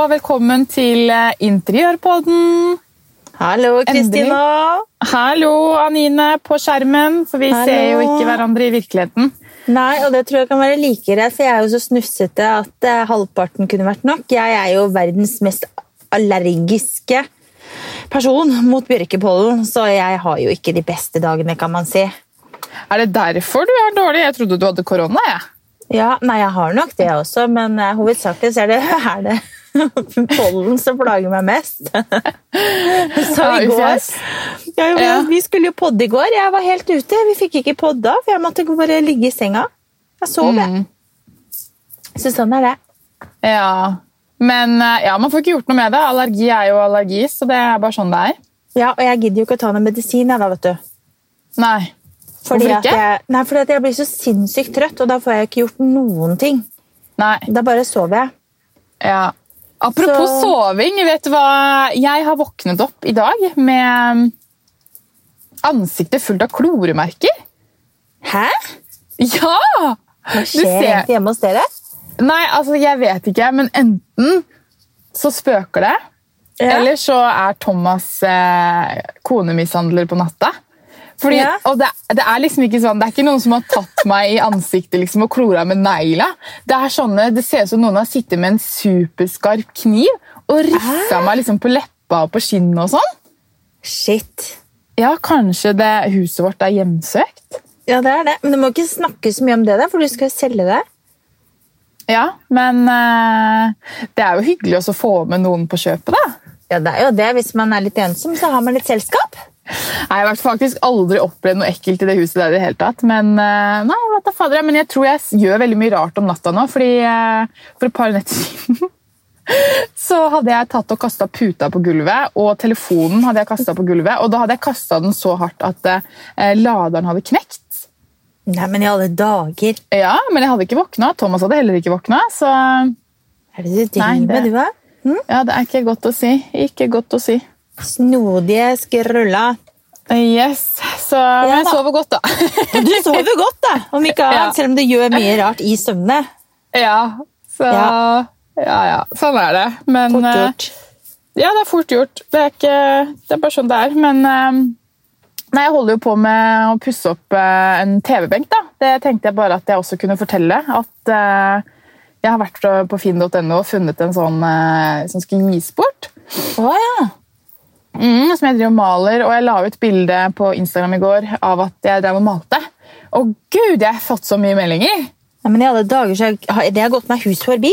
Og velkommen til eh, Interiørpodden. Hallo, Kristina. Hallo, Anine, på skjermen, for vi Hallo. ser jo ikke hverandre i virkeligheten. Nei, og det tror jeg kan være like greit, for jeg er jo så snufsete at eh, halvparten kunne vært nok. Jeg er jo verdens mest allergiske person mot bjørkepollen, så jeg har jo ikke de beste dagene, kan man si. Er det derfor du er dårlig? Jeg trodde du hadde korona. jeg. Ja, nei, jeg har nok det også, men eh, hovedsakelig så er det, er det pollen som plager meg mest. så i går ja. Vi skulle jo podde i går. Jeg var helt ute. Vi fikk ikke podda, for jeg måtte bare ligge i senga. Jeg sov, jeg. Så sånn er det. Ja. Men eh, ja, man får ikke gjort noe med det. Allergi er jo allergi, så det er bare sånn det er. Ja, Og jeg gidder jo ikke å ta noe medisin, jeg, da, vet du. Nei. Fordi Hvorfor ikke? Jeg, nei, fordi jeg blir så sinnssykt trøtt, og da får jeg ikke gjort noen ting. Nei. Da bare sover jeg. Ja. Apropos Så- soving, vet du hva? Jeg har våknet opp i dag med ansiktet fullt av kloremerker. Hæ? Ja! Hva skjer ser- egentlig hjemme hos dere? Nei, altså, jeg vet ikke, men enten så spøker det, Ja. eller så er Thomas eh, konemishandler på natta. Fordi, Ja. og det, det er liksom ikke sånn, det er ikke noen som har tatt meg i ansiktet liksom, og klora med negla. Det er sånne, det ser ut som noen har sittet med en superskarp kniv og rissa meg liksom, på leppa og på skinnet og sånn. Shit. Ja, kanskje det huset vårt er hjemsøkt? Ja, det er det. Men du må ikke snakke så mye om det, da, for du skal jo selge det. Ja, men eh, det er jo hyggelig å få med noen på kjøpet, da. Ja, det er jo det. Hvis man er litt ensom, så har man litt selskap. Nei, Jeg har faktisk aldri opplevd noe ekkelt i det huset der i det hele tatt. Men, eh, nei, fader, men jeg tror jeg gjør veldig mye rart om natta nå. fordi eh, For et par netter siden så hadde jeg tatt og kasta puta på gulvet, og telefonen hadde jeg kastet på gulvet. Og da hadde jeg kasta den så hardt at eh, laderen hadde knekt. Nei, men i alle dager. Ja, Men jeg hadde ikke våkna. Thomas hadde heller ikke våkna. Så Er det du driver med, du, da? ja, det er ikke godt å si. Ikke godt å si. Snodige skruller. Yes, Så men jeg sover godt, da. Du sover godt, da! Om ikke annet, Ja. selv om du gjør mye rart i søvne. Ja, så Ja. ja, ja. Sånn er det. Men Fort eh, gjort. Ja, det er fort gjort. Det er, ikke, det er bare sånn det er. Men eh, nei, jeg holder jo på med å pusse opp eh, en TV-benk. da. Det tenkte jeg bare at jeg også kunne fortelle. At jeg har vært på finn.no og funnet en sånn som skal gis bort. Å ja. Mm, som jeg driver og maler, og jeg la ut bilde på Instagram i går av at jeg drev og malte. Og gud, jeg har fått så mye meldinger! Ja, men i alle dager, så har Det har gått meg hus forbi.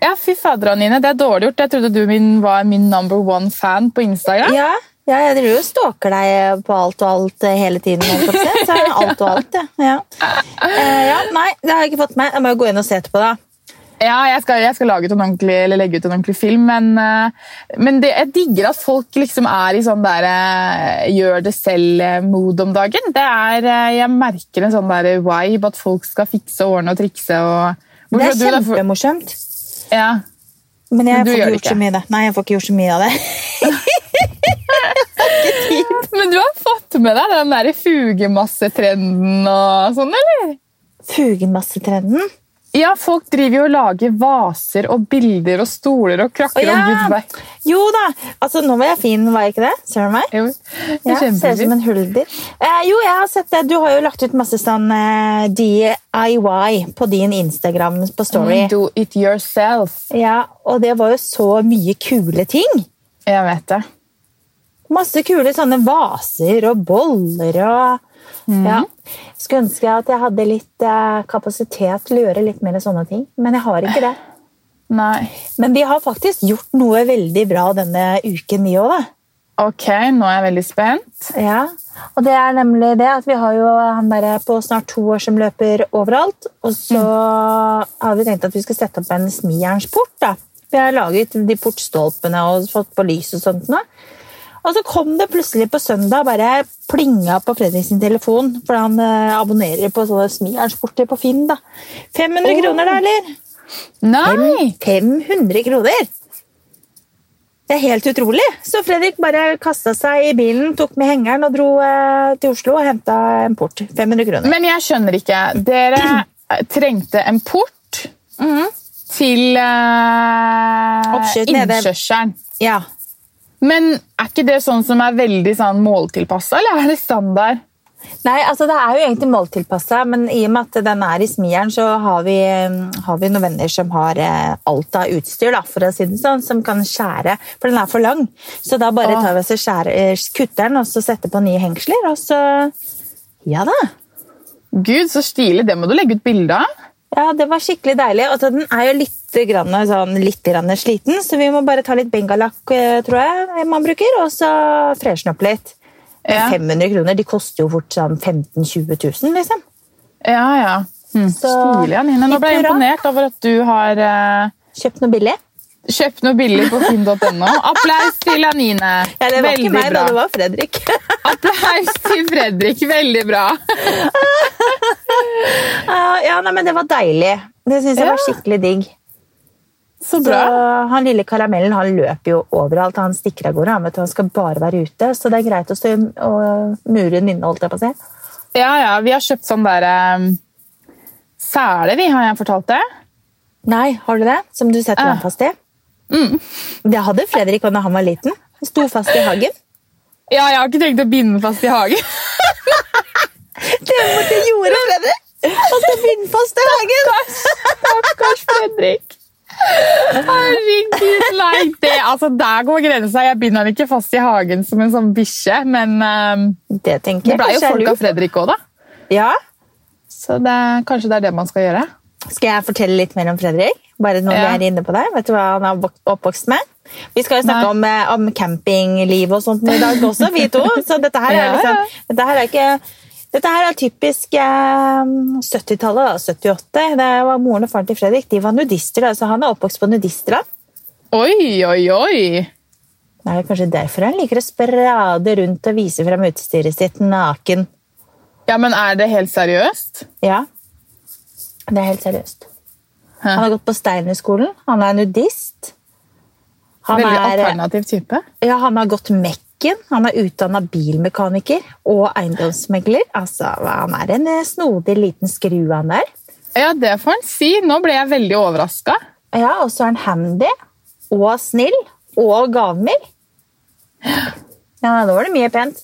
Ja, fy fader, Anine. Det er dårlig gjort. Jeg trodde du min, var min number one fan på Instagram. Ja, ja jeg driver og stalker deg på alt og alt eh, hele tiden. jeg. Så alt og alt, ja. Ja. Eh, ja. Nei, det har jeg ikke fått med. Jeg må jo gå inn og se etterpå, da. Ja, jeg skal, jeg skal ut en ordentlig, eller legge ut en ordentlig film, men, eh, men det, jeg digger at folk liksom er i sånn der eh, gjør det selv-mod om dagen. Det er, eh, jeg merker en sånn der vibe at folk skal fikse ordne og trikse. Og, Det er kjempemorsomt. Ja. Men jeg Men får ikke gjort så mye av det. Nei, jeg får ikke gjort så mye av det. Men du har fått med deg den der fugemassetrenden og sånn, eller? Fugenmassetrenden. Ja, folk driver jo og lager vaser og bilder og stoler og krakker og ja. gud vei. Jo da! Altså, nå var jeg fin, var jeg ikke det? Ser du meg? Jo, det Ja, er ser ut som en hulder. Eh, jo, jeg har sett det. Du har jo lagt ut masse sånn eh, DIY på din Instagram på Story. Do it yourself. Ja, og det var jo så mye kule ting. Jeg vet det. Masse kule sånne vaser og boller og Ja. Skulle ønske at jeg hadde litt eh, kapasitet til å gjøre litt mer sånne ting, men jeg har ikke det. Nei. Men vi har faktisk gjort noe veldig bra denne uken, vi òg. Ok, nå er jeg veldig spent. Ja, og det er nemlig det at vi har jo han der på snart to år som løper overalt. Og så har vi tenkt at vi skal sette opp en smijernsport. da. Vi har laget de portstolpene og fått på lys og sånt nå. Og så kom det plutselig på søndag bare plinga på Fredrik sin telefon, for han eh, abonnerer på sånne smijernsporter på Finn. da. 500 kroner, da, eller? Nei! 500 kroner! Det er helt utrolig. Så Fredrik bare kasta seg i bilen, tok med hengeren og dro eh, til Oslo og henta en port. 500 kroner. Men jeg skjønner ikke. Dere trengte en port til eh, Oppskyt nede. innkjørselen. Ja. Men er ikke det sånn som er veldig sånn måltilpassa, eller er det standard? Nei, altså det er jo egentlig måltilpassa, men i og med at den er i smieren, så har vi, har vi noen venner som har eh, alt av utstyr, da, for å si det sånn, som kan skjære, for den er for lang. Så da bare tar vi oss og eh, kutter den, og så setter på nye hengsler, og så Ja da. Gud, så stilig. Det må du legge ut bilde av. Ja, det var skikkelig deilig. Altså, den er jo litt, grann, sånn, litt grann sliten, så vi må bare ta litt bengalakk, eh, tror jeg man bruker, og så freshe den opp litt. Ja. 500 kroner, de koster jo fort sånn 15 000-20 000, liksom. Ja, ja. Så- Stilig, Anine. Nå ble jeg imponert over at du har eh, Kjøpt noe billig. Kjøpt noe billig på finn.no. Applaus til Anine. Ja, det var Veldig ikke meg, bra. da, det var Fredrik. Applaus til Fredrik. Veldig bra. Ja, nei, men det var deilig. Det syns jeg Ja. var skikkelig digg. Så Så bra. han lille karamellen han løper jo overalt. Han stikker av gårde. Han, han skal bare være ute, så det er greit å stå og mure inne. holdt jeg på å si. Ja, ja. Vi har kjøpt sånn der um, sele, vi, har jeg fortalt det? Nei, har du det? Som du setter den fast i? Mm. Det hadde Fredrik da han var liten. Han Sto fast i hagen. Ja, jeg har ikke tenkt å binde den fast i hagen. Det var det gjorde Fredrik! At du binde fast i hagen! Stakkars Fredrik. Herregud, nei. Det, altså, der går grensa. Jeg binder den ikke fast i hagen som en sånn bikkje, men um, Det det ble jo folk av. Fredrik òg, da. Ja. Så det, kanskje det er det man skal gjøre. Skal jeg fortelle litt mer om Fredrik? Bare når Ja. vi er inne på det. Vet du hva han er oppvokst med? Vi skal jo snakke om, eh, om campingliv og sånt i dag også, vi to. Så dette her er liksom. Dette her er ikke dette her er typisk eh, 70-tallet, 78. Det var Moren og faren til Fredrik de var nudister, så han er oppvokst på nudistland. Oi, oi, oi. Det er kanskje derfor han liker å sprade rundt og vise frem utstyret sitt naken. Ja, men er det helt seriøst? Ja, det er helt seriøst. Hæ? Han har gått på Steinerskolen. Han er nudist. Han Veldig er, alternativ type. ja, han har gått Mekken. Han er utdanna bilmekaniker og eiendomsmegler. Altså, Han er en eh, snodig liten skrue, han der. Ja, det får han si. Nå ble jeg veldig overraska. Ja, Og så er han handy og snill og gavmild. Ja, nå var det mye pent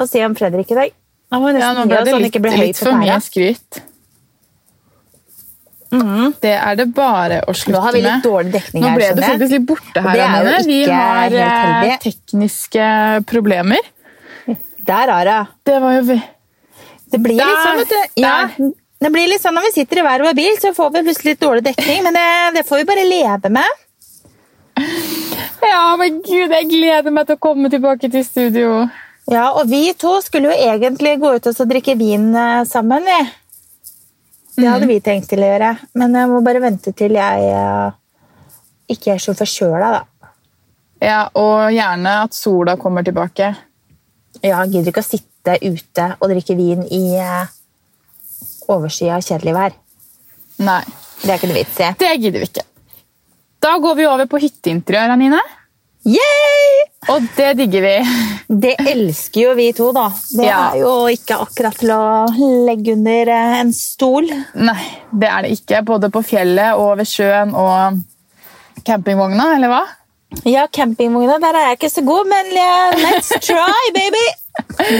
å si om Fredrik i dag. Han må Ja, nesten nå gi ble det så han litt, litt for mye tæra. Skryt. Det er det bare å slutte med. Nå har vi litt dårlig dekning her. Nå her. ble du faktisk litt borte her, Det er jo Anine. Vi har helt eh, tekniske problemer. Der Ara. Det var jo vi. Det blir litt sånn, vet du. Ja, det blir litt sånn Når vi sitter i hver vår bil, så får vi plutselig litt dårlig dekning, men det, det får vi bare leve med. Ja, men gud, jeg gleder meg til å komme tilbake til studio. Ja, Og vi to skulle jo egentlig gå ut og drikke vin eh, sammen. vi. Det hadde vi tenkt til å gjøre, men jeg må bare vente til jeg eh, ikke er så forkjøla, da. Ja, Og gjerne at sola kommer tilbake. Ja, jeg gidder ikke å sitte ute og drikke vin i uh, overskya kjedelig vær. Nei, Det er ikke noe vits i. det gidder vi ikke. Da går vi over på hytteinteriør, Anine. Yay! Og det digger vi. Det elsker jo vi to, da. Det Ja. er jo ikke akkurat til å legge under eh, en stol. Nei, det er det ikke. Både på fjellet og ved sjøen og campingvogna, eller hva? Ja, campingvogna, der er jeg ikke så god, men let's try, baby!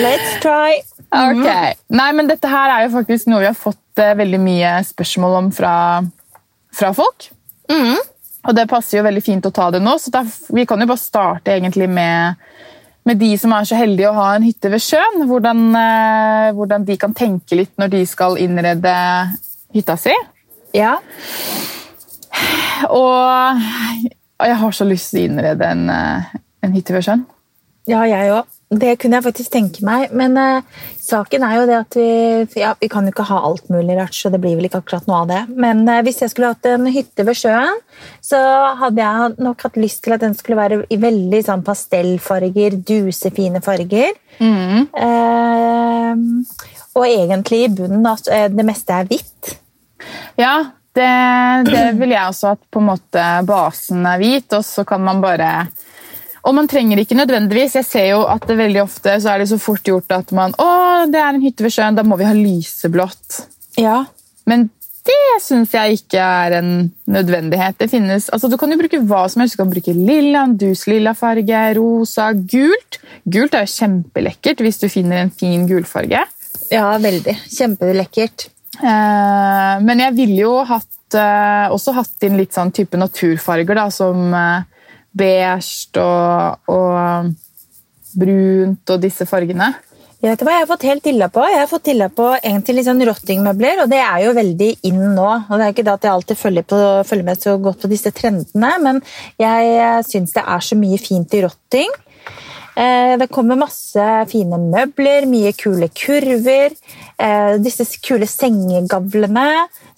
Let's try. Ok. Nei, men dette her er jo faktisk noe vi har fått eh, veldig mye spørsmål om fra, fra folk. Mm. Og det passer jo veldig fint å ta det nå, så da, vi kan jo bare starte egentlig med, med de som er så heldige å ha en hytte ved sjøen. Hvordan, eh, hvordan de kan tenke litt når de skal innrede hytta si. Ja, Og, og jeg har så lyst til å innrede en, eh, en hytte ved sjøen. ja jeg òg. Det kunne jeg faktisk tenke meg. Men uh, saken er jo det at vi ja, Vi kan jo ikke ha alt mulig rart, så det blir vel ikke akkurat noe av det. Men uh, hvis jeg skulle hatt en hytte ved sjøen, så hadde jeg nok hatt lyst til at den skulle være i veldig sånn pastellfarger, dusefine farger. Eh, og egentlig i bunnen at eh, det meste er hvitt. Ja, det, det vil jeg også at på en måte basen er hvit, og så kan man bare Og man trenger ikke nødvendigvis. Jeg ser jo at det veldig ofte så er det så fort gjort at man Å, det er en hytte ved sjøen, da må vi ha lyseblått. Ja. Men det syns jeg ikke er en nødvendighet. Det finnes, altså Du kan jo bruke hva som helst. Du kan bruke lilla, dus lilla farge, rosa, gult. Gult er jo kjempelekkert hvis du finner en fin gulfarge. Ja, veldig. Kjempelekkert. Eh, men jeg ville jo hatt, eh, også hatt inn litt sånn type naturfarger, da, som eh, beige og, og brunt og disse fargene. Jeg vet hva, jeg har fått helt dilla på. Jeg har fått dilla på egentlig litt sånn rottingmøbler, og det er jo veldig inn nå. Og det er ikke det at jeg alltid følger, på, følger med så godt på disse trendene, men jeg syns det er så mye fint i rotting. Eh, det kommer masse fine møbler, mye kule kurver. Eh, disse kule sengegavlene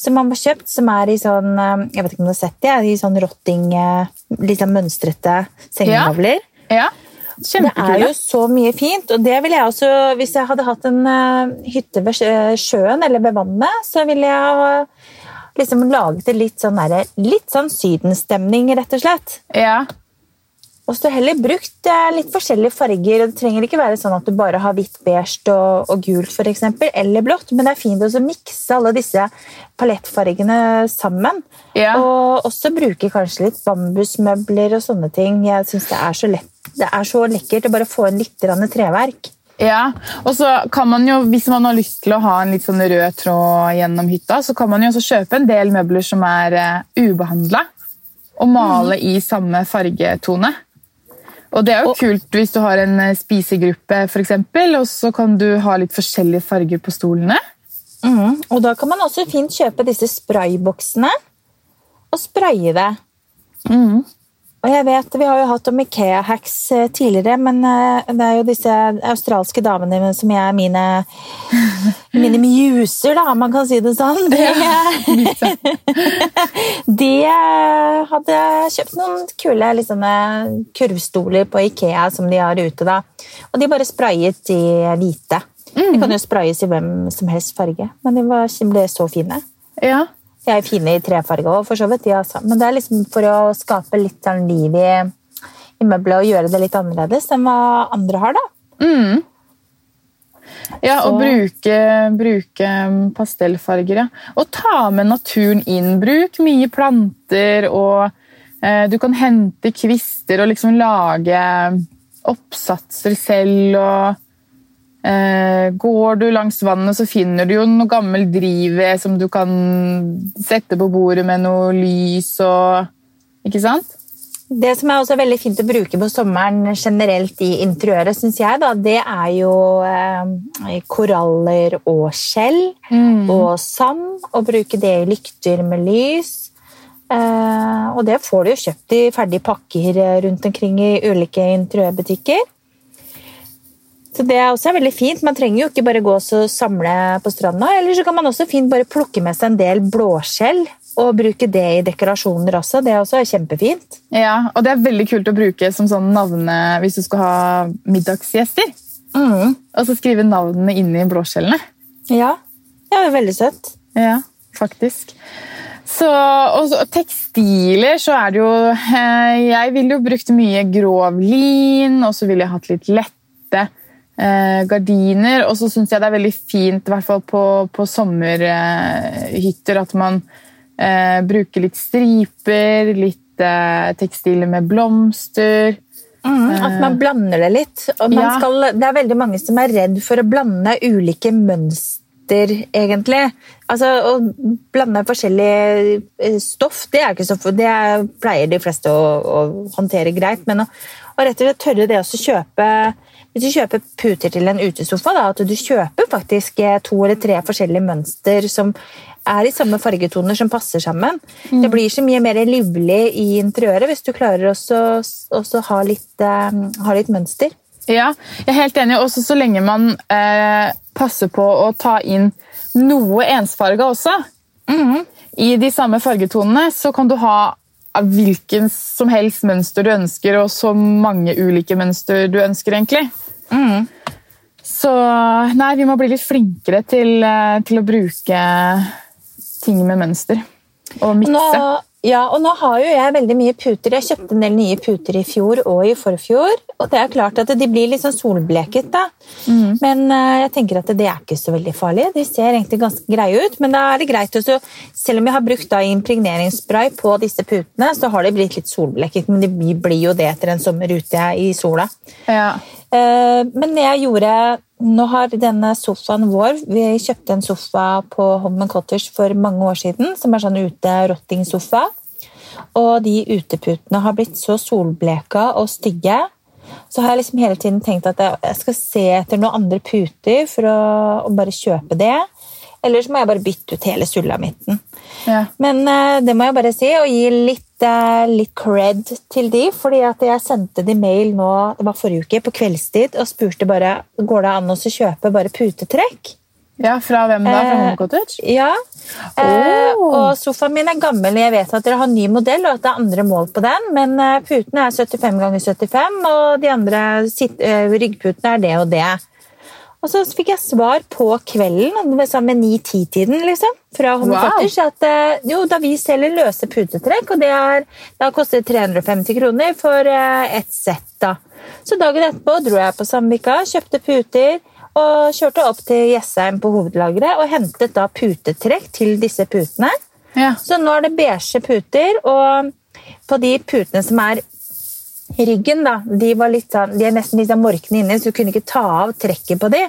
som man har kjøpt, som er i sånn eh, Jeg vet ikke om du har sett det, i sånn rotting, litt sånn mønstrete sengegavler. Ja. ja. Det er jo så mye fint. og det vil jeg også, Hvis jeg hadde hatt en uh, hytte ved sjøen eller ved vannet, så ville jeg liksom laget det litt sånn, der, litt sånn sydenstemning, rett og slett. Ja. Og så heller brukt litt forskjellige farger. Det trenger ikke være sånn at du bare har hvitt, beige og, og gult, for eksempel, eller blått, men det er fint å mikse alle disse palettfargene sammen. Ja. Og også bruke kanskje litt bambusmøbler og sånne ting. Jeg syns det er så lett det er så lekkert å bare få inn litt treverk. Ja, og så kan man jo, Hvis man har lyst til å ha en litt sånn rød tråd gjennom hytta, så kan man jo også kjøpe en del møbler som er uh, eh, ubehandla, og male mm. i samme fargetone. Og Det er jo og, kult hvis du har en eh, spisegruppe, for eksempel, og så kan du ha litt forskjellige farger på stolene. Mm. Og Da kan man også fint kjøpe disse sprayboksene og spraye det. Mm. Og jeg vet, Vi har jo hatt om Ikea-hacks eh, tidligere, men eh, det er jo disse australske damene som er mine, mine muser, da, man kan si det sånn. De, de eh, hadde kjøpt noen kule liksom, kurvstoler på Ikea som de har ute. da. Og de bare sprayet i hvite. De kan jo sprayes i hvem som helst farge, men de var, ble så fine. Ja, de er fine i trefarge òg, for så vidt. Ja, Men det er liksom for å skape litt sånn liv i, i møblet og gjøre det litt annerledes enn hva andre har, da. Mm. Ja, og bruke, bruke, pastellfarger. Ja. Og ta med naturen inn. Bruk mye planter, og eh, du kan hente kvister og liksom lage oppsatser selv. og går du langs vannet, så finner du jo noe gammel drivved som du kan sette på bordet med noe lys og Ikke sant? Det som er også veldig fint å bruke på sommeren generelt i interiøret, syns jeg, da, det er jo eh, koraller og skjell mm. og sand. Og bruke det i lykter med lys. Eh, og det får du jo kjøpt i ferdige pakker rundt omkring i ulike interiørbutikker. Så det er også veldig fint. Man trenger jo ikke bare gå og samle på stranda. Eller så kan man også fint bare plukke med seg en del blåskjell og bruke det i dekorasjoner også. Det er også kjempefint. Ja, og det er veldig kult å bruke som sånn navne hvis du skal ha middagsgjester. Mm. Og så skrive navnene inn i blåskjellene. Ja. ja, det er veldig søtt. Ja, faktisk. Så, og tekstiler så er det jo eh, Jeg ville jo brukt mye grov lin, og så ville jeg hatt litt lette eh, gardiner. Og så syns jeg det er veldig fint, i hvert fall på, på sommerhytter, at man eh, bruker litt striper, litt eh, tekstiler med blomster. Mm, at man blander det litt. Ja. Skal, det er veldig mange som er redd for å blande ulike mønster egentlig. Altså, Å blande forskjellig eh, stoff, det, er ikke så, det pleier de fleste å, å håndtere greit. Men å, å rett og slett tørre det å kjøpe hvis du kjøper puter til en utesofa, da, at du kjøper faktisk eh, to eller tre forskjellige mønster som er i samme fargetoner som passer sammen. Mm. Det blir så mye mer livlig i interiøret hvis du klarer å ha, litt, uh, ha litt mønster. Ja, jeg er helt enig. Også så lenge man eh, passer på å ta inn noe ensfarga også. Mm. I de samme fargetonene så kan du ha av hvilken som helst mønster du ønsker, og så mange ulike mønster du ønsker, egentlig. Mm. Så nei, vi må bli litt flinkere til, eh, til å bruke ting med mønster. Og mikse. Ja, og nå har jo jeg veldig mye puter. Jeg kjøpte en del nye puter i fjor og i forfjor. Og det er klart at de blir litt sånn solbleket, da. Men eh, jeg tenker at det er ikke så veldig farlig. De ser egentlig ganske greie ut, men da er det greit også Selv om jeg har brukt da impregneringsspray på disse putene, så har de blitt litt solbleket, men de blir jo det etter en sommer ute i sola. Ja. Eh, Men jeg gjorde Nå har denne sofaen vår Vi kjøpte en sofa på Home Cottage for mange år siden, som er sånn ute-rottingsofa. Og de uteputene har blitt så solbleka og stygge. Så har jeg liksom hele tiden tenkt at jeg jeg skal se etter noen andre puter for å, å bare kjøpe det. Eller så må jeg bare bytte ut hele sulamitten. Ja. Men eh, det må jeg bare si, og gi litt, eh, litt cred til de, fordi at jeg sendte de mail nå, det var forrige uke, på kveldstid, og spurte bare, går det an å kjøpe bare putetrekk? ja, Fra hvem da? Fra Eh, Home Cottage? Ja. Eh, og sofaen min er gammel, jeg vet at dere har ny modell, og at det er andre mål på den, men eh, putene er 75 ganger 75, og de andre eh, ryggputene er det og det. Og så fikk jeg svar på kvelden, med 9-10-tiden, liksom, fra Home Wow. At eh, jo, da vi selger løse putetrekk, og det er, kostet koster det 350 kroner for eh, ett sett, da. Så dagen etterpå dro jeg på Samvika, kjøpte puter, og kjørte opp til Jessheim på hovedlageret, og hentet da putetrekk til disse putene. Ja. Så nå er det beige puter, og på de putene som er ryggen, da, de, var litt sånn, de er nesten litt sånn morkne inni, så du kunne ikke ta av trekket på de.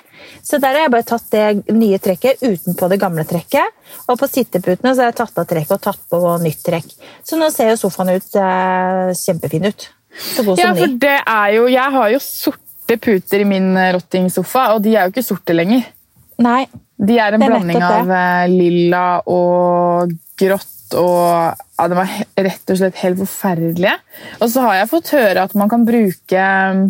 Så der har jeg bare tatt det nye trekket utenpå det gamle trekket. Og på sitteputene så har jeg tatt av trekket og tatt på nytt trekk. Så nå ser jo sofaen ut eh, kjempefin ut. Så god ja, som for det er jo Jeg har jo sorte puter i min eh, rottingsofa, og de er jo ikke sorte lenger. Nei. De er en er blanding av eh, lilla og grått og ja, De var rett og slett helt forferdelige. Og så har jeg fått høre at man kan bruke mm,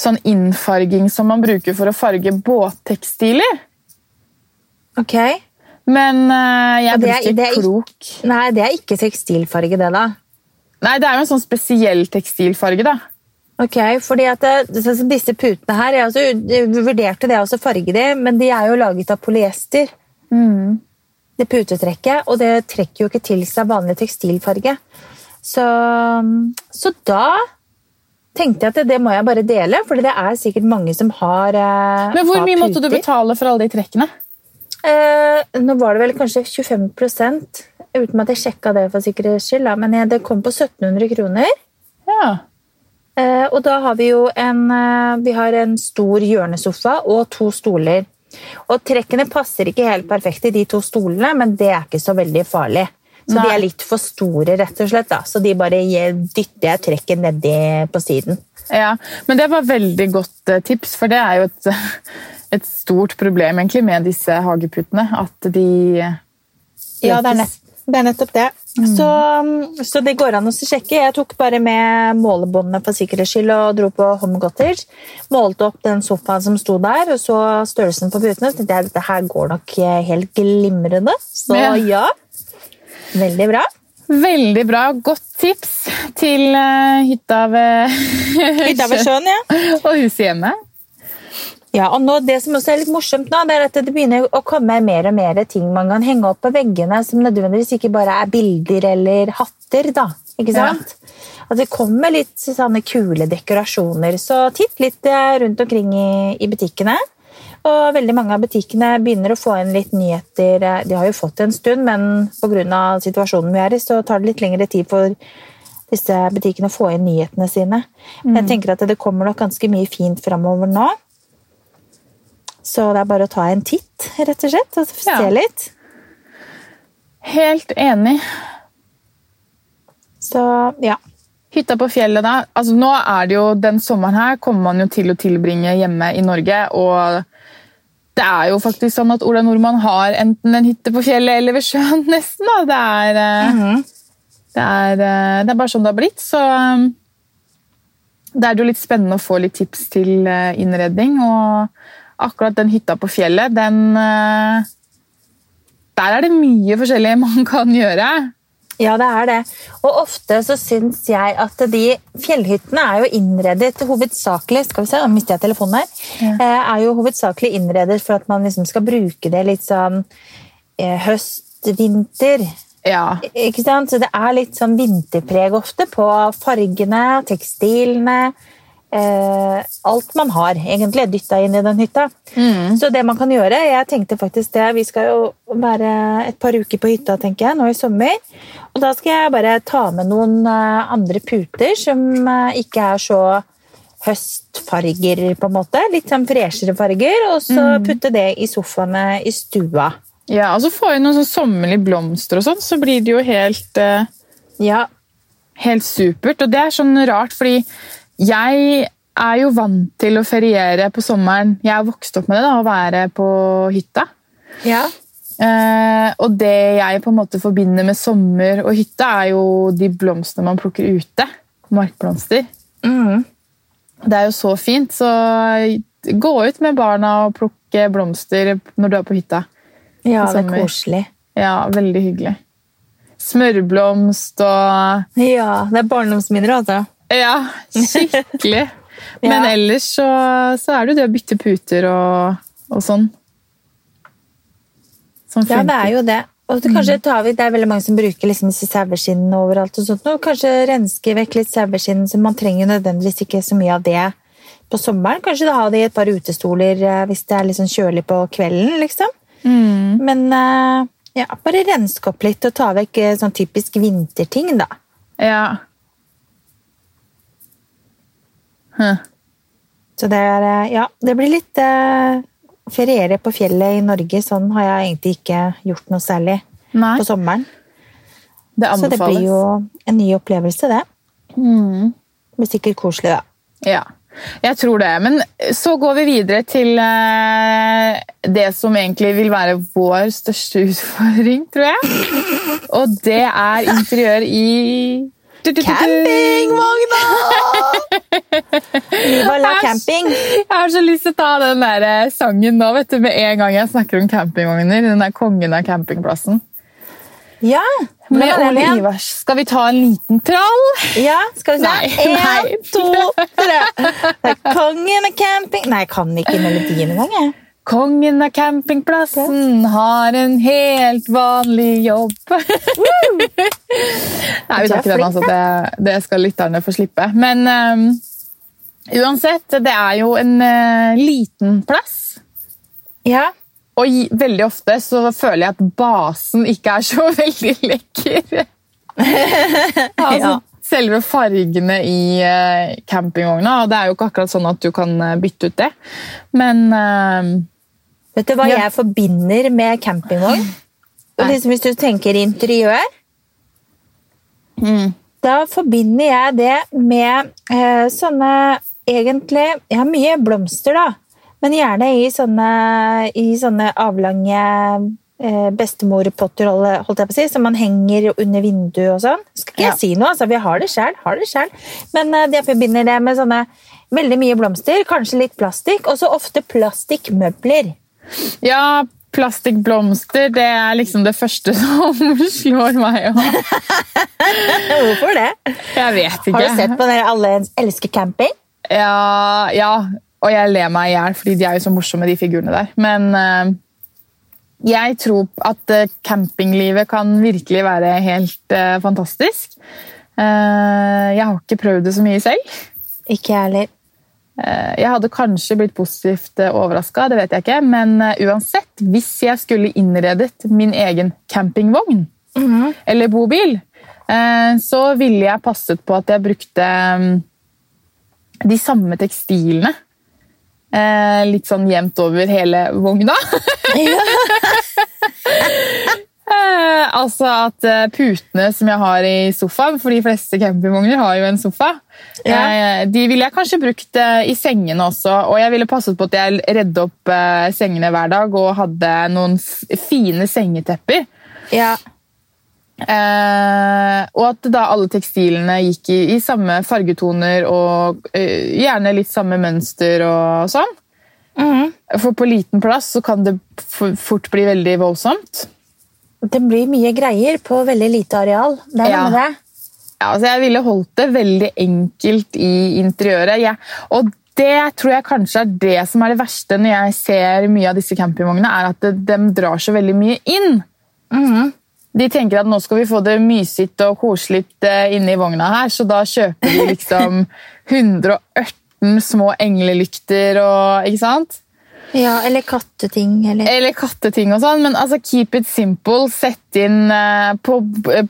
sånn innfarging som man bruker for å farge båttekstiler. Ok. Men uh, jeg blir ikke det er klok. Nei, det er ikke tekstilfarge, det, da. Nei, det er jo en sånn spesiell tekstilfarge, da. Ok, fordi at det, sånn disse putene her, jeg, også, jeg vurderte det å farge de, men de er jo laget av polyester. Det putetrekket, og det trekker jo ikke til seg vanlig tekstilfarge. Så, så da tenkte jeg at det må jeg bare dele, for det er sikkert mange som har eh, Men hvor mye måtte du betale for alle de trekkene? Eh, nå var det vel kanskje 25% uten at jeg sjekka det for sikkerhets skyld, men jeg, det kom på 1700 kroner. Ja. Eh, og da har vi jo en, eh, vi har en stor hjørnesofa og to stoler. Og trekkene passer ikke helt perfekt i de to stolene, men det er ikke så veldig farlig. Så de er litt for store, rett og slett. da. Så de bare dytter jeg trekket nedi på siden. Ja, men det var veldig godt eh, tips, for det er jo et, et stort problem egentlig med disse hageputene. At de Ja, det er, nett, det er nettopp det. Så, så det går an å sjekke. Jeg tok bare med målebåndene for sikkerhets skyld og dro på Home Cottage. Målte opp den sofaen som sto der, og så størrelsen på putene. Så tenkte jeg dette her går nok helt glimrende. Så Ja. ja. Veldig bra. Veldig bra. Godt tips til eh, hytta ved Hytta ved sjøen, ja. og huset hjemme. Ja, og nå, Det som også er litt morsomt, nå, det er at det begynner å komme mer og mer ting man kan henge opp på veggene, som nødvendigvis ikke bare er bilder eller hatter. da, ikke Ja. sant? At det kommer litt sånne kule dekorasjoner. Så titt litt eh, rundt omkring i, i butikkene. Og veldig mange av butikkene begynner å få inn litt nyheter. Eh, De har jo fått det en stund, men pga. situasjonen vi er i, så tar det litt lengre tid for disse butikkene å få inn nyhetene sine. Mm. jeg tenker at det kommer nok ganske mye fint framover nå. Så det er bare å ta en titt, rett og slett, og se Ja. litt. Helt enig. Så ja. Hytta på fjellet, da. Altså, nå er det jo, Den sommeren her kommer man jo til å tilbringe hjemme i Norge. og det er jo faktisk sånn at Ola Nordmann har enten en hytte på fjellet eller ved sjøen. nesten. Da. Det, er, eh, det, er, eh, det er bare sånn det har blitt. Så eh, det er jo litt spennende å få litt tips til innredning. Og akkurat den hytta på fjellet, den eh, Der er det mye forskjellig man kan gjøre. Ja, det er det. Og ofte så syns jeg at de fjellhyttene er jo innredet hovedsakelig Skal vi se, nå mister jeg telefonen her. Ja. Er jo hovedsakelig innredet for at man liksom skal bruke det litt sånn eh, høst, vinter. Ja. Ikke sant? Så det er litt sånn vinterpreg ofte på fargene, tekstilene. Eh, alt man har, egentlig, dytta inn i den hytta. Så det man kan gjøre Jeg tenkte faktisk det, Vi skal jo være et par uker på hytta tenker jeg, nå i sommer. Og da skal jeg bare ta med noen eh, andre puter som eh, ikke er så høstfarger, på en måte. Litt sånn freshere farger. Og så putte det i sofaene i stua. ja, Og så få inn noen sånn sommerlige blomster, og sånn, så blir det jo helt, eh, Ja, helt supert. Og det er sånn rart, fordi jeg er jo vant til å feriere på sommeren. Jeg har vokst opp med det, da, å være på hytta. ja. Eh, og det jeg på en måte forbinder med sommer og hytte, er jo de blomstene man plukker ute. Markblomster. Mm. Det er jo så fint, så gå ut med barna og plukke blomster når du er på hytta. ja det er koselig. Ja, veldig hyggelig. Smørblomst og Ja, det er barndomsminner, altså. Ja, skikkelig. Men Ja. ellers så, så er det jo det å bytte puter og, og sånn. Som Ja, det er jo det. Og så kanskje tar vi, Det er veldig mange som bruker liksom disse saueskinnene overalt. og sånt. Og kanskje renske vekk litt saueskinn, man trenger nødvendigvis ikke så mye av det på sommeren. Kanskje da ha det i et par utestoler eh, hvis det er litt sånn kjølig på kvelden. liksom. Mm. Men eh, ja, bare renske opp litt og ta vekk eh, sånn typisk vinterting, da. Ja. Hm. Så det er eh, Ja, det blir litt eh, Feriere på fjellet i Norge, sånn har jeg egentlig ikke gjort noe særlig Nei, på sommeren. det Så det blir jo en ny opplevelse, det. Mm. Det blir sikkert koselig, da. Ja, jeg tror det. Men så går vi videre til eh, det som egentlig vil være vår største utfordring, tror jeg. Og det er interiør i Campingvogna! Viva la camping! Jeg har så lyst til å ta den der eh, sangen nå, vet du, med en gang jeg snakker om campingvogner. Den der kongen av campingplassen. Ja, Med Ole? Ivars. Skal vi ta en liten trall? Ja, skal vi se. Nei, nei. En, to, tre. Det er kongen av camping Nei, jeg kan ikke melodien engang. jeg. Kongen av campingplassen har en helt vanlig jobb. Nei, vi tar ikke den, altså. Det, det skal lytterne få slippe. Men um, uansett, det er jo en uh, liten plass. Ja, Og veldig ofte så føler jeg at basen ikke er så veldig lekker. altså, Ja. Selve fargene i eh, campingvogna. Og det er jo ikke akkurat sånn at du kan eh, bytte ut det. Men ehm, Vet du hva Ja. jeg forbinder med campingvogn? Og liksom Hvis du tenker interiør, mm, da forbinder jeg det med eh, sånne Egentlig Jeg har mye blomster, da. Men gjerne i sånne, i sånne avlange eh, bestemorpotter, holdt jeg på å si, som man henger under vinduet og sånn. Skal ikke Ja. jeg si noe, altså. Vi har det sjøl. Har det selv. Men eh, jeg forbinder det med sånne veldig mye blomster, kanskje litt plastikk, og så ofte plastikkmøbler. Ja, plastikkblomster det er liksom det første som slår meg òg. Hvorfor det? Jeg vet ikke. Har du sett på dere Alle elsker camping? Ja, ja, og jeg ler meg i hjel, fordi de er jo så morsomme, de figurene der. Men uh, jeg tror at eh, campinglivet kan virkelig være helt uh, fantastisk. Uh, jeg har ikke prøvd det så mye selv. Ikke jeg heller. Eh, Jeg hadde kanskje blitt positivt overraska, det vet jeg ikke. Men eh, uansett, hvis jeg skulle innredet min egen campingvogn eller bobil, eh, så ville jeg passet på at jeg brukte mm, de samme tekstilene. eh, Litt sånn jevnt over hele vogna. Eh, altså at eh, putene som jeg har i sofaen, for de fleste campingvogner har jo en sofa, Ja. eh, de ville jeg kanskje brukt eh, i sengene også. Og jeg ville passet på at jeg redde opp eh, sengene hver dag og hadde noen fine sengetepper. Ja. Eh, og at da alle tekstilene gikk i, i samme fargetoner og gjerne litt samme mønster og sånn. Mhm. For på liten plass så kan det fort bli veldig voldsomt. Det blir mye greier på veldig lite areal. Det er Ja. det. Ja, altså jeg ville holdt det veldig enkelt i interiøret. Ja. og det tror jeg kanskje er det som er det verste når jeg ser mye av disse campingvognene, er at de, drar så veldig mye inn. Mhm. de tenker at nå skal vi få det mysigt og koselig eh, inne i vogna her, så da kjøper de liksom 118 små englelykter og Ikke sant? Ja, eller katteting. Eller... Eller katteting og sånn, men altså keep it simple. Sett inn uh, på,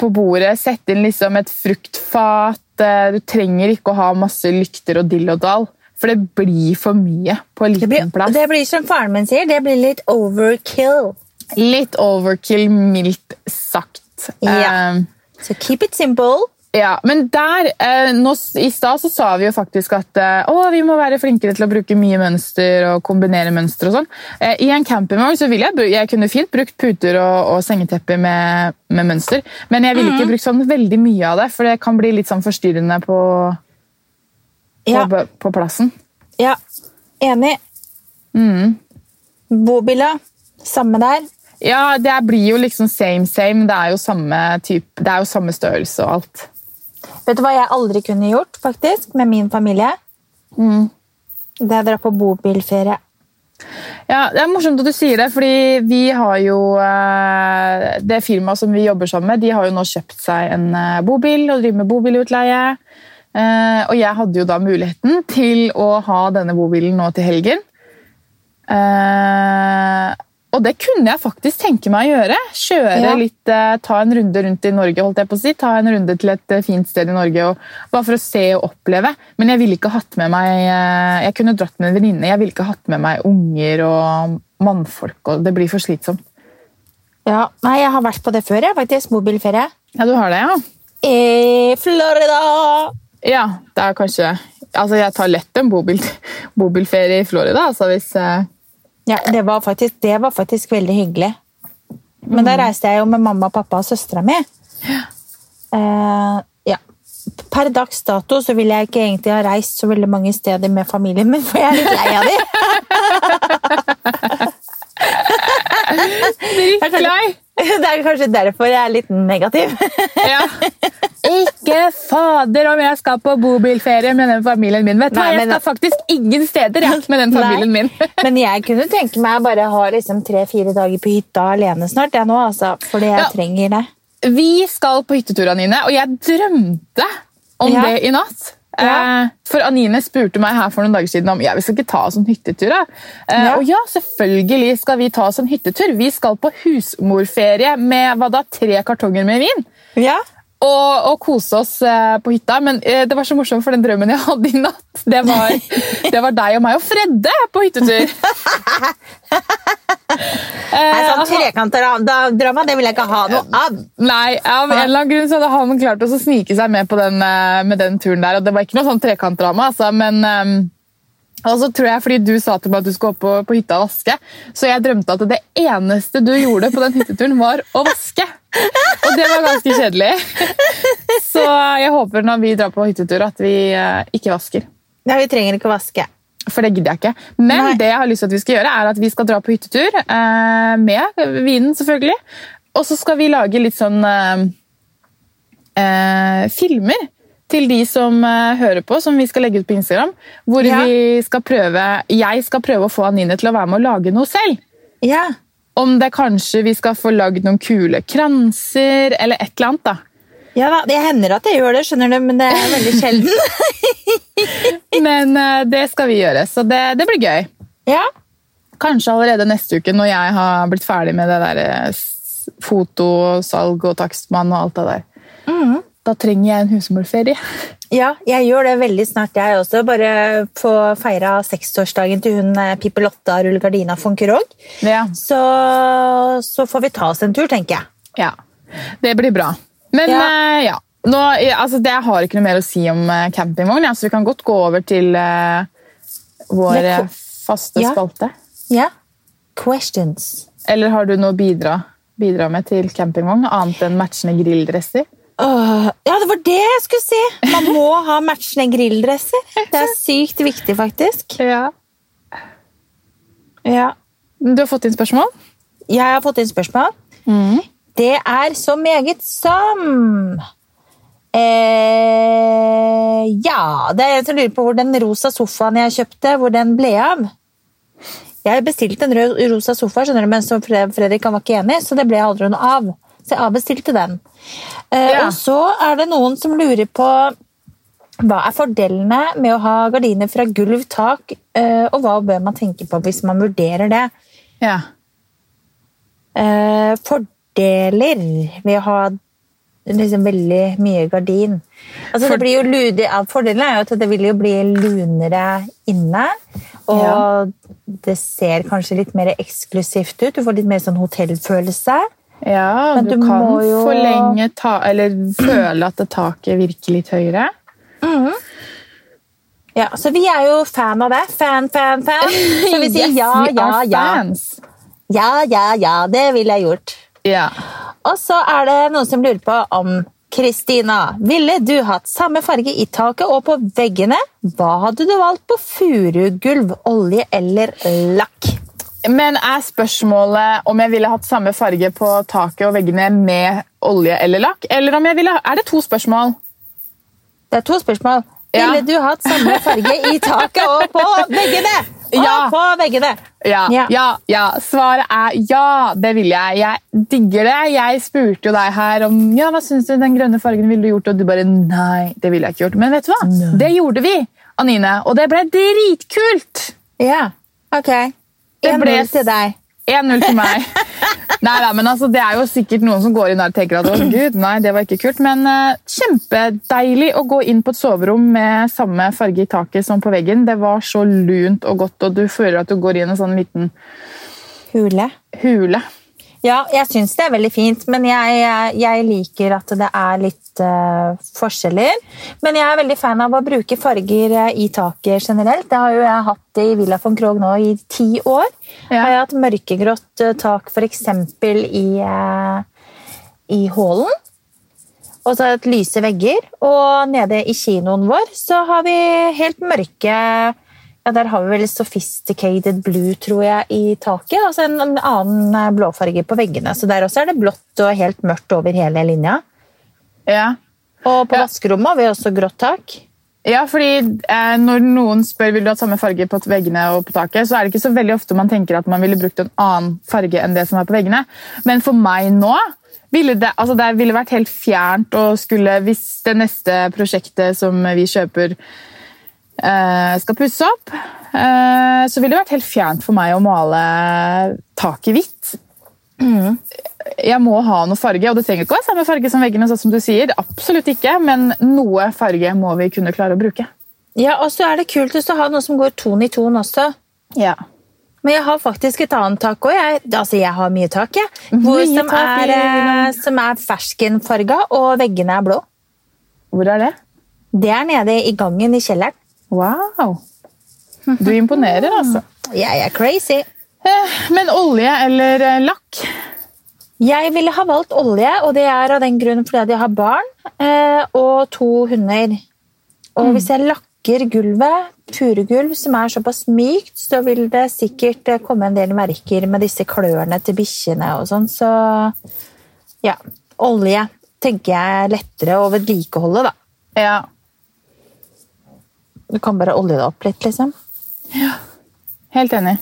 på bordet, sett inn liksom et fruktfat. Uh, Du trenger ikke å ha masse lykter og dill og dall, for det blir for mye på en liten blir, plass. det blir som faren min sier, det blir litt overkill. Litt overkill, mildt sagt. Ja. Eh, Så keep it simple. Ja, men der, eh, nå, I stad så sa vi jo faktisk at eh, å, vi må være flinkere til å bruke mye mønster og kombinere mønster. og sånn. Eh, I en campingvogn så ville jeg, jeg kunne fint brukt puter og, og sengetepper med, med mønster, men jeg ville ikke brukt sånn veldig mye av det, for det kan bli litt sånn forstyrrende på, på, Ja, på plassen. ja. enig. Mm. Bobiler, samme der. Ja, det blir jo liksom same same. Det er jo samme type, det er jo samme størrelse og alt. Vet du hva jeg aldri kunne gjort faktisk, med min familie? Mm. Det er å dra på bobilferie. Ja, Det er morsomt at du sier det, fordi vi har jo eh, Det firmaet som vi jobber sammen med, de har jo nå kjøpt seg en eh, bobil og driver med bobilutleie. Eh, og jeg hadde jo da muligheten til å ha denne bobilen nå til helgen. Og det kunne jeg faktisk tenke meg å gjøre. Kjøre Ja. litt, eh, Ta en runde rundt i Norge, holdt jeg på å si. Ta en runde til et eh, fint sted i Norge, og, bare for å se og oppleve. Men jeg ville ikke hatt med meg eh, Jeg kunne dratt med en venninne. Jeg ville ikke hatt med meg unger og mannfolk. og Det blir for slitsomt. Ja, nei, Jeg har vært på det før, jeg, faktisk. Mobilferie. Ja, du har det, ja? I Florida! Ja, det er kanskje Altså, jeg tar lett en bobil, bobilferie i Florida, altså hvis Ja, det var, faktisk, det var faktisk veldig hyggelig. Men da reiste jeg jo med mamma, pappa og søstera mi. Uh, ja. Per dags dato så ville jeg ikke egentlig ha reist så veldig mange steder med familien min, for jeg er litt lei av dem. Dritt Det er kanskje derfor jeg er litt negativ. Ja. Ikke fader om jeg skal på bobilferie med den familien min. Vet du hva, Jeg men- skal faktisk ingen steder jeg, med den familien min. Men jeg kunne tenke meg bare ha liksom tre-fire dager på hytta alene snart, jeg nå, altså, fordi jeg Ja. trenger det. Vi skal på hyttetur, Anine, og jeg drømte om Ja. det i natt. Ja. Eh, for Anine spurte meg her for noen dager siden om ja, vi skal ikke ta oss en hyttetur. Da. Eh, Ja. Og ja, selvfølgelig skal vi ta oss en hyttetur. Vi skal på husmorferie med hva da, tre kartonger med vin. Ja. Og, og kose oss eh, på hytta. Men eh, det var så morsomt, for den drømmen jeg hadde i natt, det var, det var deg og meg og Fredde på hyttetur. Nei, Eh, sånn trekantdrama, det vil jeg ikke ha noe av. Nei, av en eller annen grunn så hadde han klart å snike seg med på den, med den turen der. og Det var ikke noe sånn trekantdrama, altså, men eh, og så tror jeg fordi du sa til meg at du skulle opp på, på hytta og vaske, så jeg drømte at det eneste du gjorde på den hytteturen, var å vaske. Og det var ganske kjedelig. Så jeg håper når vi drar på hyttetur, at vi eh, ikke vasker. Ja, vi trenger ikke å vaske. For det gidder jeg ikke. Men Nei. det jeg har lyst til at vi skal gjøre, er at vi skal dra på hyttetur. Eh, med vinen, selvfølgelig. Og så skal vi lage litt sånn eh, eh, filmer til de som eh, hører på, som vi skal legge ut på Instagram. Hvor Ja. vi skal prøve, jeg skal prøve å få Anine til å være med å lage noe selv. Ja. Om det kanskje vi skal få lagd noen kule kranser, eller et eller annet. da. ja da, det hender at jeg gjør det, skjønner du, men det er veldig sjelden. Men eh, det skal vi gjøre, så det, det blir gøy. ja. Kanskje allerede neste uke, når jeg har blitt ferdig med det der fotosalg foto, salg og takstmann og alt det der. Mhm. Da trenger jeg en husmorferie. ja, jeg gjør det veldig snart, jeg også. Bare få feira 60-årsdagen til hun eh, Pippelotta Rullegardina von Kurog. Ja. Så, så får vi ta oss en tur, tenker jeg. ja. Det blir bra. Men Ja. Uh, ja. Nå, altså, det, har ikke noe mer å si om eh, campingvogn, så vi kan godt gå over til uh, vår eh, faste Ja. spalte. Ja. Questions. Eller har du noe å bidra, bidra med til campingvogn, annet enn matchende grilldresser? Åh, ja, det var det jeg skulle si! Man må ha matchende grilldresser. Det er sykt viktig, faktisk. Ja. Ja. Du har fått inn spørsmål? Jeg har fått inn spørsmål. Det er så meget som eh, Ja, det er en som lurer på hvor den rosa sofaen jeg kjøpte, hvor den ble av. Jeg bestilte en rød rosa sofa, skjønner du, men så Fredrik han var ikke enig, så det ble aldri noe av. Så jeg avbestilte den. Eh, Ja. Og så er det noen som lurer på hva er fordelene med å ha gardiner fra gulv, tak, eh, og hva bør man tenke på hvis man vurderer det? Ja. Eh, fordeler ved å ha liksom veldig mye gardin. Altså, det blir jo ludig, Fordelen er jo at det vil jo bli lunere inne. Og Ja. det ser kanskje litt mer eksklusivt ut. Du får litt mer sånn hotellfølelse. Ja, Men du, du kan jo- forlenge ta Eller føle at taket virker litt høyere. Ja, Så vi er jo fan av det. Fan, fan, fan. Så vi sier Yes, ja, ja, ja. fans. Ja, ja, ja. Det ville jeg gjort. Ja. Og så er det noen som lurer på om Kristina, ville du hatt samme farge i taket og på veggene? Hva hadde du valgt på furugulv, olje eller lakk? Men er spørsmålet om jeg ville hatt samme farge på taket og veggene med olje eller lakk? Eller om jeg ville, er det to spørsmål? Det er to spørsmål. Ja. Ville du hatt samme farge i taket og på veggene? Og Ja. på veggene! Ja, Ja. ja. Svaret er ja, det vil jeg. Jeg digger det. Jeg spurte jo deg her om ja, hva syns du den grønne fargen ville du gjort, og du bare nei, det ville jeg ikke gjort. Men vet du hva? Det gjorde vi, Anine, og det ble dritkult! Ja, ok. Det 1-0 til deg. 1-0 til meg. nei da, men altså, Det er jo sikkert noen som går inn der og tenker at å gud, nei, det var ikke kult. Men uh, kjempedeilig å gå inn på et soverom med samme farge i taket som på veggen. Det var så lunt og godt, og du føler at du går inn i en sånn liten Hule. hule. Ja, jeg syns det er veldig fint, men jeg, jeg liker at det er litt uh, forskjeller. Men jeg er veldig fan av å bruke farger eh, i taket generelt. Det har jo jeg hatt i Villa von Krogh nå i ti år. Ja. Har jeg hatt mørkegrått eh, tak f.eks. i, uh, i hallen. Og så har jeg hatt lyse vegger. Og nede i kinoen vår så har vi helt mørke ja, Der har vi vel sophisticated blue, tror jeg, i taket. Og så en, en annen blåfarge på veggene. Så der også er det blått og helt mørkt over hele linja. Ja. Og på Ja. vaskerommet har vi også grått tak. Ja, fordi eh, Når noen spør vil du ha samme farge på veggene og på taket, så er det ikke så veldig ofte man tenker at man ville brukt en annen farge enn det som er på veggene. Men for meg nå ville det, altså det ville vært helt fjernt å skulle Hvis det neste prosjektet som vi kjøper, skal pusse opp, eh, så ville det vært helt fjernt for meg å male taket hvitt. Jeg må ha noe farge, og det trenger ikke å være samme farge som veggene. sånn som du sier, Absolutt ikke, men noe farge må vi kunne klare å bruke. Ja, Og så er det kult å ha noe som går ton i ton også. Ja. Men jeg har faktisk et annet tak òg. Jeg, altså, jeg har mye tak, jeg. Hvor, Mye som, tak er, eh, som er ferskenfarga, og veggene er blå. Hvor er det? Det er nede i gangen i kjelleren. Wow! Du imponerer, altså. Jeg er crazy. Eh, Men olje eller eh, lakk? Jeg ville ha valgt olje, og det er av den grunn fordi jeg har barn eh, og to hunder. Og hvis jeg lakker gulvet, furugulv, som er såpass mykt, så vil det sikkert komme en del merker med disse klørne til bikkjene og sånn, så ja. Olje tenker jeg er lettere å vedlikeholde, da. Ja. Du kan bare olje deg opp litt, liksom. Ja. Helt enig.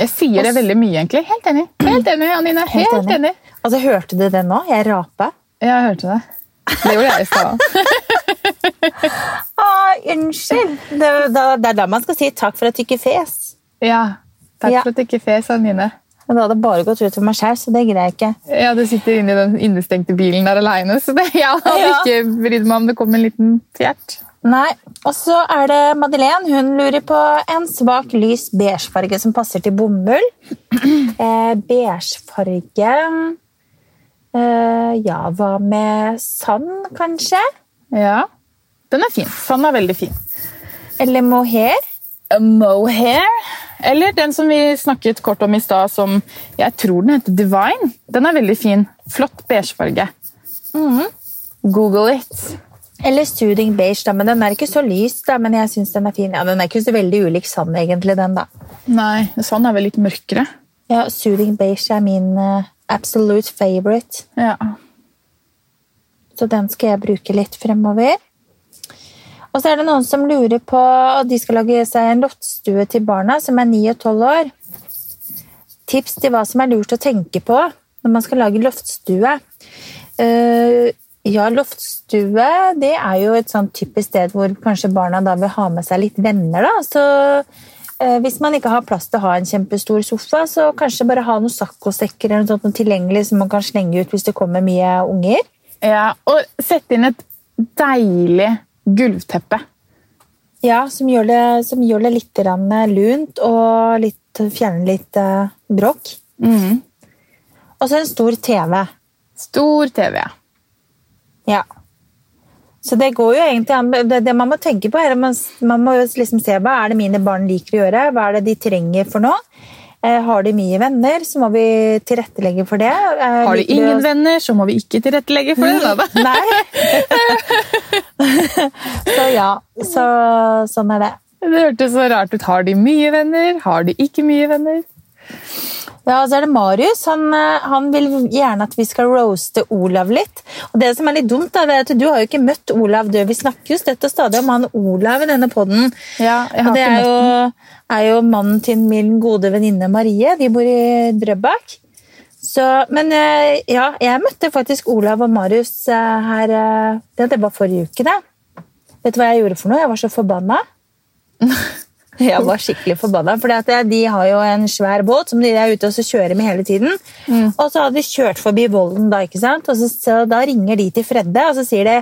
Jeg sier det veldig mye, egentlig. Helt enig. Helt enig, Anine. Helt, enig. Altså, Hørte du det nå? Jeg rapa. Jeg hørte det. Det gjorde jeg i stad. Ah, unnskyld! Det, da- det er da man skal si takk for at du ikke fes. Ja. Takk Ja. for at du ikke fes, Anine. Men det hadde bare gått ut for meg sjøl, så det greier jeg ikke. Ja, du sitter inne i den innestengte bilen der aleine, så det, jeg hadde Ja. ikke brydd meg om det kom en liten fjert. Nei, Og så er det Madeleine. Hun lurer på en svak lys beigefarge som passer til bomull. Eh, beigefarge eh, Ja, hva med sand, kanskje? Ja. Den er fin. Sand er veldig fin. Eller mohair? A mohair. Eller den som vi snakket kort om i stad, som jeg tror den heter Divine. Den er veldig fin. Flott beigefarge. Google it. Eller soothing beige, da, men den er ikke så lys, da, men jeg synes den er fin. Ja, Den er ikke så veldig ulik sand, egentlig, den, da. Nei, sand er vel litt mørkere. Ja, Soothing beige er min uh, absolute favorite. Ja. Så den skal jeg bruke litt fremover. Og så er det noen som lurer på og De skal lage seg en loftstue til barna, som er 9 og 12 år. Tips til hva som er lurt å tenke på. når man skal lage loftstue eh, Ja, loftstue det er jo et sånn typisk sted hvor kanskje barna da vil ha med seg litt venner. da, så eh, hvis man ikke har plass til å ha en kjempestor sofa, så kanskje bare ha noen saccosekker eller noe sånt tilgjengelig som man kan slenge ut hvis det kommer mye unger. Ja, Og sette inn et deilig gulvteppe. Ja, som gjør det, som gjør det litt lunt og litt, fjerner litt eh, bråk. Og så en stor TV. Stor TV, ja. Ja. Så det går jo egentlig. Det, det man må tenke på er man, man må jo liksom se hva er det mine barn liker å gjøre. Hva er det de trenger for noe? Eh, har de mye venner, så må vi tilrettelegge for det. Eh, Har de ingen å- venner, så må vi ikke tilrettelegge for det. Da. Nei. så ja, så, sånn er det. Det hørtes så rart ut. Har de mye venner? Har de ikke mye venner? Ja, så er det Marius. Han, eh, han vil gjerne at vi skal roaste Olav litt. Og det som er litt dumt, da, er at du har jo ikke møtt Olav Død. Vi snakker jo støtt og stadig om han Olav i denne podden. Ja, Og det er jo, er jo mannen til min gode venninne Marie. De bor i Drøbak. Så, men eh, ja, jeg møtte faktisk Olav og Marius eh, her Det, det var forrige uke, det. Vet du hva jeg gjorde for noe? Jeg var så forbanna. Jeg var skikkelig forbanna, for de har jo en svær båt som de er ute og kjører med hele tiden. Og så hadde de kjørt forbi Vollen, da, ikke sant? Og så, så da ringer de til Fredde og så sier de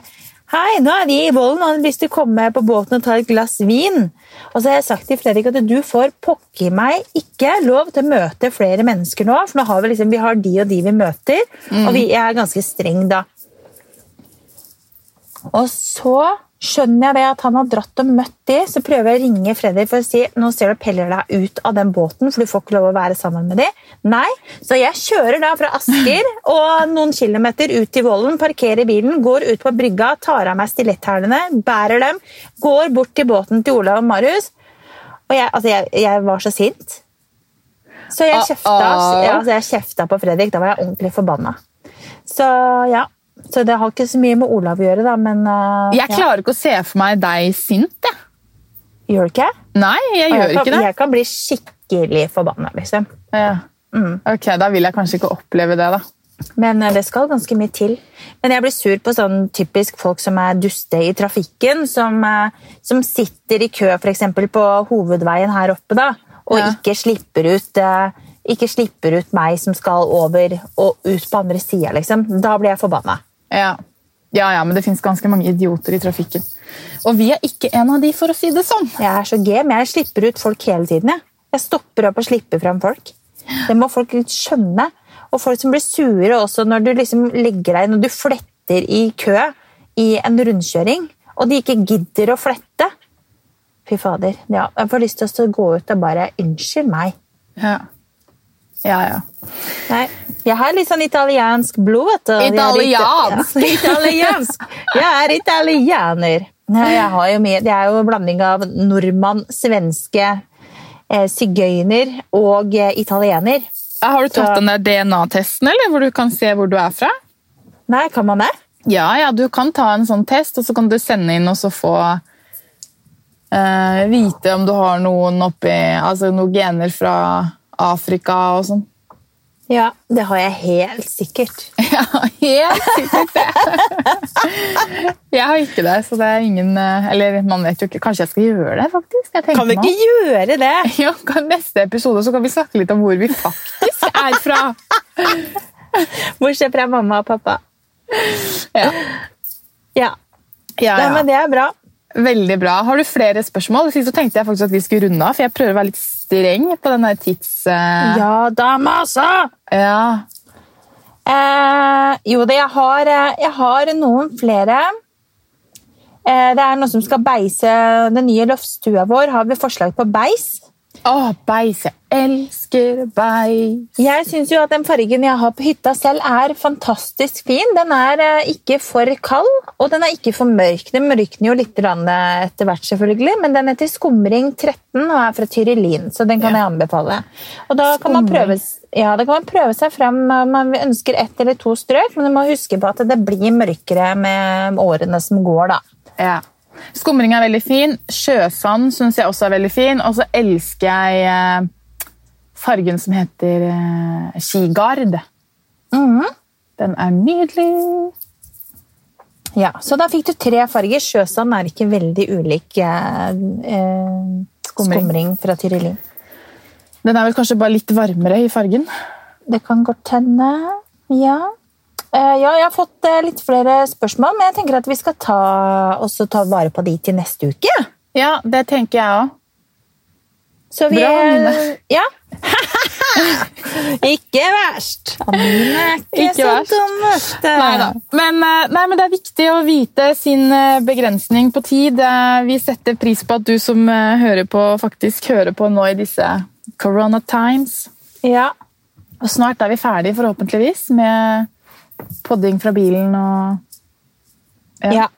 Hei, nå er vi i Vollen og har lyst til å komme på båten og ta et glass vin. Og så har jeg sagt til Fredrik at du får pokker meg ikke lov til å møte flere mennesker nå, for nå har vi liksom, vi har de og de vi møter, og vi, er ganske streng da. Og så skjønner jeg det at han har dratt og møtt de, så prøver jeg å ringe Fredrik for å si nå ser du peller deg ut av den båten, for du får ikke lov å være sammen med de. Nei, så jeg kjører da fra Asker og noen kilometer ut til Vollen, parkerer bilen, går ut på brygga, tar av meg stiletthælene, bærer dem, går bort til båten til Olav og Marius. Og jeg, altså jeg, jeg var så sint. Så jeg Ah, kjefta, ah. ja, altså jeg kjefta på Fredrik. Da var jeg ordentlig forbanna. Så ja. Så det har ikke så mye med Olav å gjøre, da, men uh, Jeg klarer ikke å se for meg deg sint. Jeg. Gjør du ikke? Nei, jeg gjør jeg kan, ikke det. Jeg kan bli skikkelig forbanna, liksom. Ja. Mm. Ok, Da vil jeg kanskje ikke oppleve det, da. Men uh, det skal ganske mye til. Men jeg blir sur på sånn typisk folk som er duste i trafikken, som, uh, som sitter i kø eksempel på hovedveien her oppe, da, og Ja. ikke slipper ut ikke slipper ut meg som skal over og ut på andre sida, liksom. Da blir jeg forbanna. Ja. ja, ja, men det fins ganske mange idioter i trafikken. Og vi er ikke en av de, for å si det sånn. Jeg er så game. Jeg slipper ut folk hele tiden. Jeg, jeg stopper opp og slipper fram folk. Det må folk skjønne. Og folk som blir sure også når du liksom legger deg når du fletter i kø i en rundkjøring, og de ikke gidder å flette. Fy fader. Ja, jeg får lyst til å gå ut og bare Unnskyld meg. Ja, ja. ja. Nei, jeg har litt sånn italiensk blod, vet du. Jeg er Italiensk? ita- Ja, italiensk! Jeg er italiener. Nei, jeg har jo mye, det er jo en blanding av nordmann, svenske, eh, sigøyner og eh, italiener. Har du tatt Så- den der DNA-testen, eller hvor du kan se hvor du er fra? Nei, kan man det? Ja, ja, du kan ta en sånn test, og så kan du sende inn og så få eh, vite om du har noen oppi, altså noen gener fra Afrika og sånn. Ja, det har jeg helt sikkert. Ja, helt sikkert det. jeg har ikke det, så det er ingen eh, Eller man vet jo ikke. Kanskje jeg skal gjøre det, faktisk. Kan vi meg ikke gjøre det? Ja, kan neste episode så kan vi snakke litt om hvor vi faktisk er fra. Bortsett fra mamma og pappa. Ja, Ja, ja, Nei, men det er bra. Veldig bra. Har du flere spørsmål? Så tenkte jeg faktisk at vi skulle runde av, for jeg prøver å være litt streng på den der tids... Uh... Ja da, masa! ja. Eh, jo, det, jeg har, eh, jeg har noen flere. Eh, det er noe som skal beise den nye loftstua vår. Har vi forslag på beis? Å, beis. Jeg elsker beis. Jeg syns jo at den fargen jeg har på hytta selv, er fantastisk fin. Den er eh, ikke for kald, og den er ikke for mørk. Den mørkner jo litt eh, etter hvert, selvfølgelig, men den heter Skumring 13 og er fra Tyrillin, så den kan jeg anbefale. Og da kan, man prøve, ja, da kan man prøve seg frem om man ønsker ett eller to strøk, men du må huske på at det blir mørkere med årene som går, da. Ja. Skumring er veldig fin. Sjøsand syns jeg også er veldig fin. Og så elsker jeg eh, fargen som heter eh, skigard. Den er nydelig. Ja, Så da fikk du tre farger. Sjøsand er ikke veldig ulik eh, eh, Skumring. skumring fra Tyrilin. Den er vel kanskje bare litt varmere i fargen. Det kan godt hende. Ja. Eh, ja, jeg har fått litt flere spørsmål, men jeg tenker at vi skal ta, ta vare på de til neste uke. Ja, det tenker jeg òg. Så vi Bra, Anine. Ja. ikke verst. Anine er ikke, Ikke så verst. dum, vet du. Neida. Men, eh, nei, men det er viktig å vite sin eh, begrensning på tid. Vi setter pris på at du som eh, hører på, faktisk hører på nå i disse corona times. Ja. Og snart er vi ferdig, forhåpentligvis, med podding fra bilen og Ja.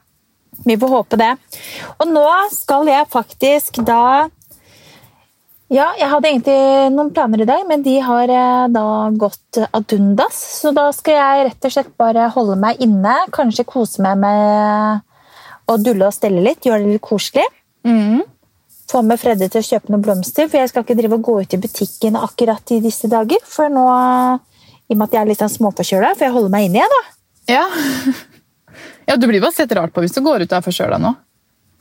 Vi får håpe det. Og nå skal jeg faktisk da Ja, jeg hadde egentlig noen planer i dag, men de har eh, da gått ad undas. Så da skal jeg rett og slett bare holde meg inne, kanskje kose meg med å dulle og stelle litt, gjøre det litt koselig. Mm. Få med Freddy til å kjøpe noen blomster, for jeg skal ikke drive og gå ut i butikken akkurat i disse dager. For nå, i og med at jeg er litt sånn småforkjøla, får jeg holde meg inne, igjen, da. Ja. ja, du blir bare sett rart på hvis du går ut der forkjøla nå.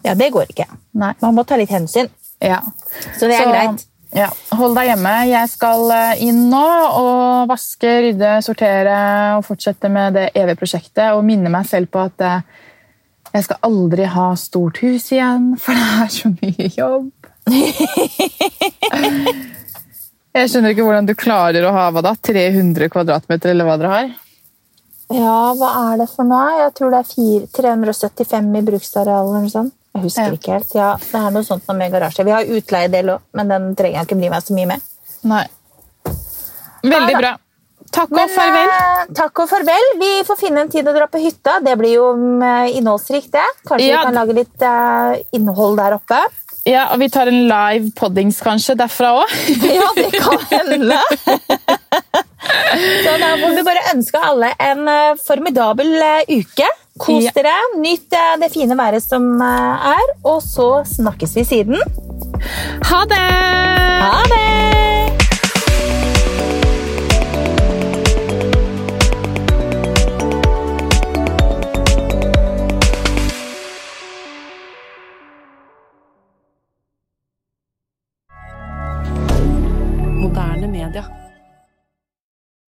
Ja, det går ikke. Nei. Man må ta litt hensyn. Ja. Så det er Så, greit. Ja, Hold deg hjemme. Jeg skal eh, inn nå og vaske, rydde, sortere og fortsette med det evige prosjektet. Og minne meg selv på at eh, jeg skal aldri ha stort hus igjen, for det er så mye jobb. Jeg skjønner ikke hvordan du klarer å ha hva da, 300 kvadratmeter, eller hva dere har. Ja, hva er det for noe? Jeg tror det er 4, 375 i bruksareal eller noe sånt. Jeg husker Ja. ikke helt. Ja, det er noe sånt noe med garasje. Vi har utleiedel òg, men den trenger jeg ikke bli meg så mye med. Nei. Veldig bra. Takk Men, og farvel. eh, takk og farvel. Vi får finne en tid å dra på hytta. Det blir jo mm, innholdsrikt, det. Kanskje Ja. vi kan lage litt eh, innhold der oppe. Ja, og Vi tar en live poddings kanskje derfra òg. Ja, det kan hende. Så da må vi bare ønske alle en eh, formidabel eh, uke. Kos dere, nyt eh, det fine været som eh, er, og så snakkes vi siden. Ha det! Ha det! moderne media.